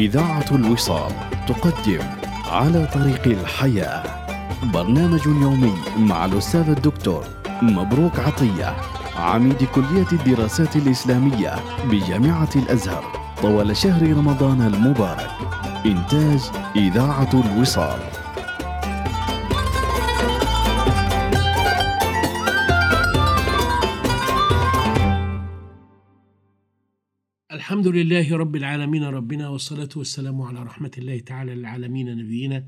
إذاعة الوصال تقدم على طريق الحياة. برنامج يومي مع الأستاذ الدكتور مبروك عطية عميد كلية الدراسات الإسلامية بجامعة الأزهر. طوال شهر رمضان المبارك. إنتاج إذاعة الوصال. الحمد لله رب العالمين ربنا والصلاة والسلام على رحمة الله تعالى للعالمين نبينا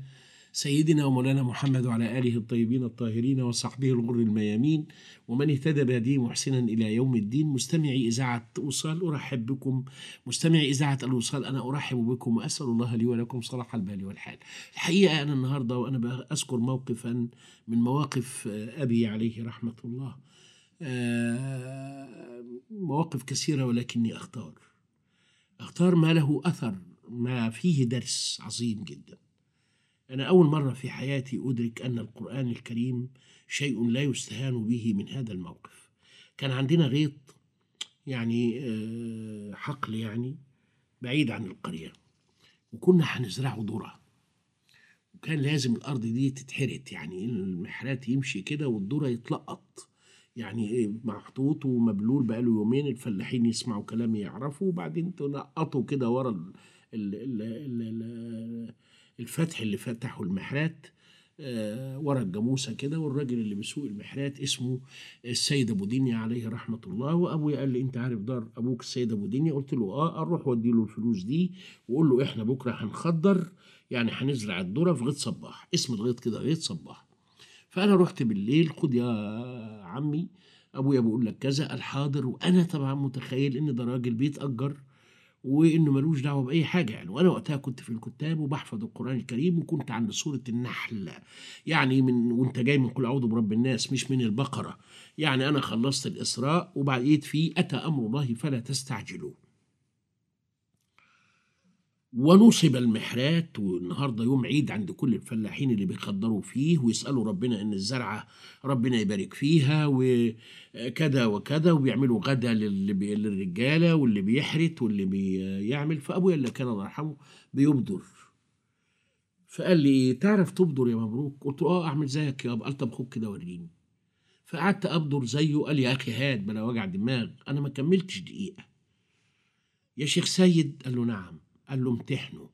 سيدنا ومولانا محمد وعلى آله الطيبين الطاهرين وصحبه الغر الميامين ومن اهتدى بهديه محسنا إلى يوم الدين. مستمعي إذاعة وصال أرحب بكم. مستمعي إذاعة الوصال أنا أرحب بكم وأسأل الله لي ولكم صلاح البال والحال. الحقيقة أنا النهاردة وأنا أذكر موقفا من مواقف أبي عليه رحمة الله. آه، مواقف كثيرة ولكني أختار. أختار ما له أثر ما فيه درس عظيم جدا. أنا أول مرة في حياتي أدرك أن القرآن الكريم شيء لا يستهان به من هذا الموقف. كان عندنا غيط يعني آه، حقل يعني بعيد عن القرية وكنا هنزرعه ذرة. وكان لازم الأرض دي تتحرت يعني المحرات يمشي كده والذرة يتلقط. يعني إيه محطوط ومبلول بقاله يومين الفلاحين يسمعوا كلامي يعرفوا وبعدين تنقطوا كده ورا ال ال ال ال ال الفتح اللي فتحوا المحرات آه ورا الجاموسة كده والراجل اللي بيسوق المحرات اسمه السيد أبو دنيا عليه رحمة الله وابويا قال لي أنت عارف دار أبوك السيد أبو دنيا قلت له آه أروح وأدي له الفلوس دي وأقول له إحنا بكرة هنخضر يعني هنزرع الذره في غيط صباح. اسم الغيط كده غيط صباح. فأنا رحت بالليل خد يا عمي أبويا بيقول لك كذا الحاضر وأنا طبعا متخيل إن ده راجل بيتأجر وإنه ملوش دعوة بأي حاجة يعني. وأنا وقتها كنت في الكتاب وبحفظ القرآن الكريم وكنت عند سورة النحل يعني من وأنت جاي من قل أعوذ برب الناس مش من البقرة. يعني أنا خلصت الإسراء وبعديت في اتى أمر الله فلا تستعجلوه. ونصب المحرات والنهارده يوم عيد عند كل الفلاحين اللي بيخدروا فيه ويسألوا ربنا إن الزرعة ربنا يبارك فيها وكذا وكذا وبيعملوا غدا للرجالة واللي بيحرت واللي بيعمل. فأبويا اللي كان الله يرحمه بيبدر فقال لي تعرف تبدر يا مبروك؟ قلت له آه أعمل زيك يابا قال طب خد كده وريني. فقعدت أبدر زيه قال يا أخي هات بلا وجع دماغ أنا ما كملتش دقيقة. يا شيخ سيد؟ قال له نعم. قال له امتحنه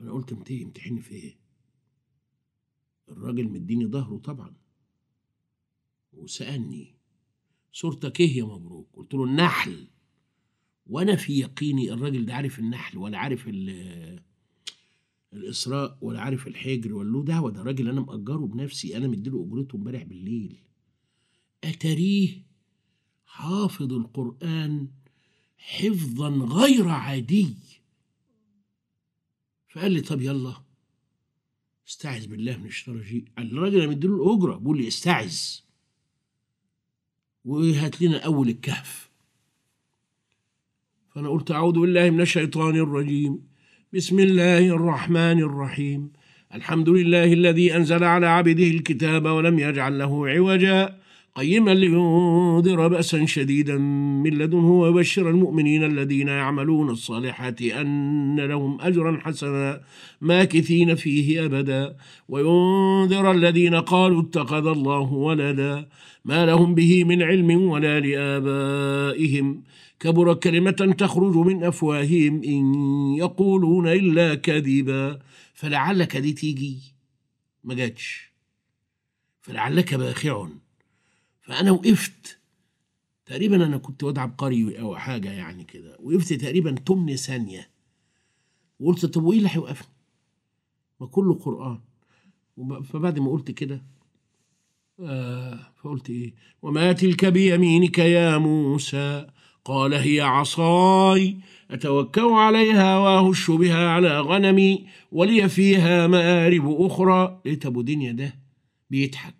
أنا قلت امتحن امتحني في إيه؟ الراجل مديني ظهره طبعا. وسألني صورتك إيه يا مبروك؟ قلت له النحل. وأنا في يقيني الراجل ده عارف النحل ولا عارف ال- الإسراء ولا عارف الحجر ولا له دعوة. ده راجل أنا مأجره بنفسي أنا مديله أجرته امبارح بالليل. اتريه حافظ القرآن حفظا غير عادي. فقال لي طب يلا استعذ بالله من الشيطان الرجيم. الراجل أنا مديله الأجرة بيقول لي استعذ. وهات لنا أول الكهف. فأنا قلت أعوذ بالله من الشيطان الرجيم. بسم الله الرحمن الرحيم. الحمد لله الذي أنزل على عبده الكتاب ولم يجعل له عوجا. قيما لينذر بأسا شديدا من لدنه ويبشر المؤمنين الذين يعملون الصالحات أن لهم أجرا حسنا ماكثين فيه أبدا. وينذر الذين قالوا اتخذ الله ولدا ما لهم به من علم ولا لآبائهم. كبر كلمة تخرج من أفواههم إن يقولون إلا كذبا. فلعلك دي تيجي. ما جاتش. فلعلك باخع. فأنا وقفت. تقريبا أنا كنت واد عبقري أو حاجة يعني كده. وقفت تقريبا تمن ثانية. وقلت طب وإيه اللي هيوقفني؟ ما كله قرآن. وب- فبعد ما قلت كده آه فقلت إيه؟ وما تلك بيمينك يا موسى؟ قال هي عصاي أتوكأ عليها وأهش بها على غنمي ولي فيها مآرب أخرى. لقيت أبو دنيا ده بيضحك.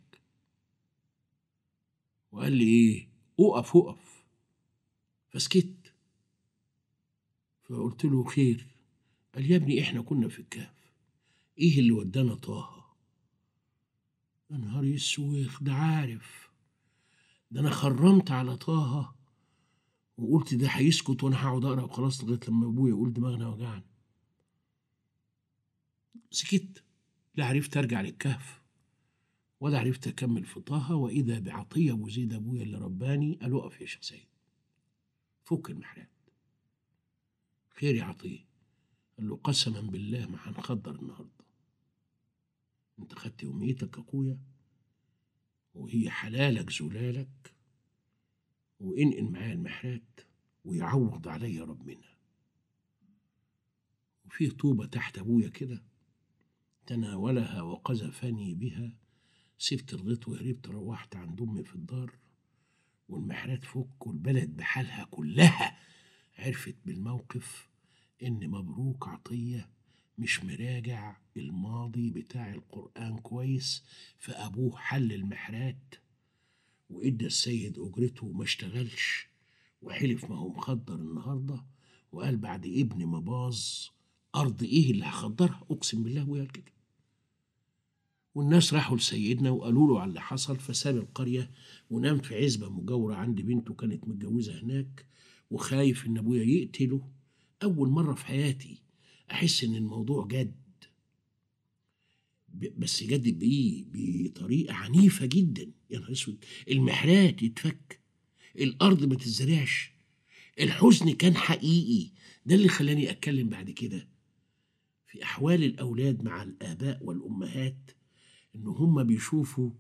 وقال لي إيه؟ اقف اقف فسكت. فقلت له خير. قال يا ابني إحنا كنا في الكهف. إيه اللي ودانا طه؟ يا نهار اسوخ ده عارف. ده أنا خرمت على طه وقلت ده هيسكت وأنا هقعد أقرأ وخلاص لغاية لما أبويا يقول دماغنا وجعنا. سكت. لا عرفت أرجع للكهف. ولا عرفت اكمل في طه وإذا بعطية ابو زيد أبويا اللي رباني قال أقف يا شيخ سيد. فك المحرات خير يا عطية. قال له قسما بالله ما هنخدر النهارده. أنت خدت يوميتك يا أخويا؟ وهي حلالك زلالك. وانقل معايا المحرات ويعوض عليا ربنا. وفيه طوبة تحت أبويا كده تناولها وقذفني بها. سبت الغيط وهربت روحت عند أمي في الدار والمحرات فك والبلد بحالها كلها عرفت بالموقف إن مبروك عطية مش مراجع الماضي بتاع القرآن كويس فأبوه حل المحرات وإدى السيد أجرته وما اشتغلش وحلف ما هو مخدر النهارده وقال بعد ابني ما باظ أرض إيه اللي هخدرها؟ أقسم بالله وقال كده والناس راحوا لسيدنا وقالوا له على اللي حصل فساب القرية ونام في عزبة مجاورة عند بنته كانت متجوزة هناك وخايف إن أبويا يقتله. أول مرة في حياتي أحس إن الموضوع جد. بس جد؟ بطريقة عنيفة جدا. يا نهار أسود! المحرات يتفك الأرض ما تتزرعش الحزن كان حقيقي. ده اللي خلاني أتكلم بعد كده. في أحوال الأولاد مع الآباء والأمهات إن هم بيشوفوا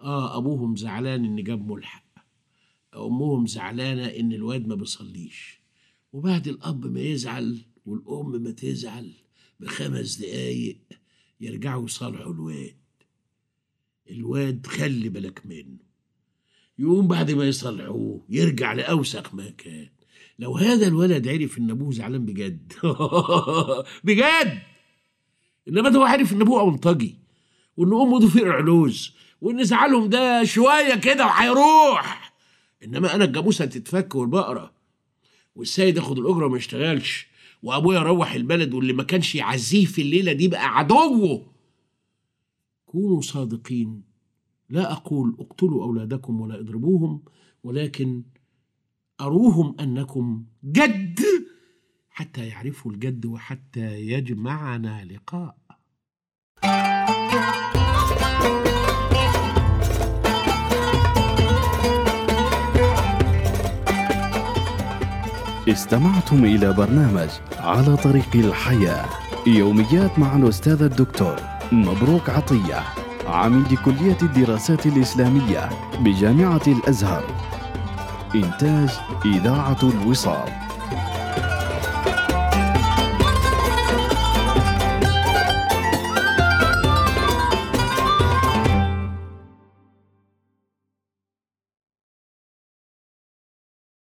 آه أبوهم زعلان إن جاب ملحق. أمهم زعلانة إن الواد ما بيصليش. وبعد الأب ما يزعل والأم ما تزعل بخمس دقايق يرجعوا يصالحوا الواد. الواد خلي بالك منه. يقوم بعد ما يصلحوه يرجع لأوسخ ما كان لو هذا الولد عرف إن أبوه زعلان بجد بجد! إنما ده هو عارف إن أبوه أنطجي. وإن أمه دي فقر علوز وإن زعلهم ده شوية كده وهيروح. إنما أنا الجاموسه تتفك والبقرة. والسيد ياخد الأجرة وما يشتغلش. وأبويا يروح البلد واللي ما كانش يعزيه في الليلة دي بقى عدوه. كونوا صادقين. لا أقول اقتلوا أولادكم ولا اضربوهم ولكن أروهم أنكم جد حتى يعرفوا الجد وحتى يجمعنا لقاء. استمعتم إلى برنامج على طريق الحياة. يوميات مع الأستاذ الدكتور مبروك عطية عميد كلية الدراسات الإسلامية بجامعة الأزهر. إنتاج إذاعة الوصال.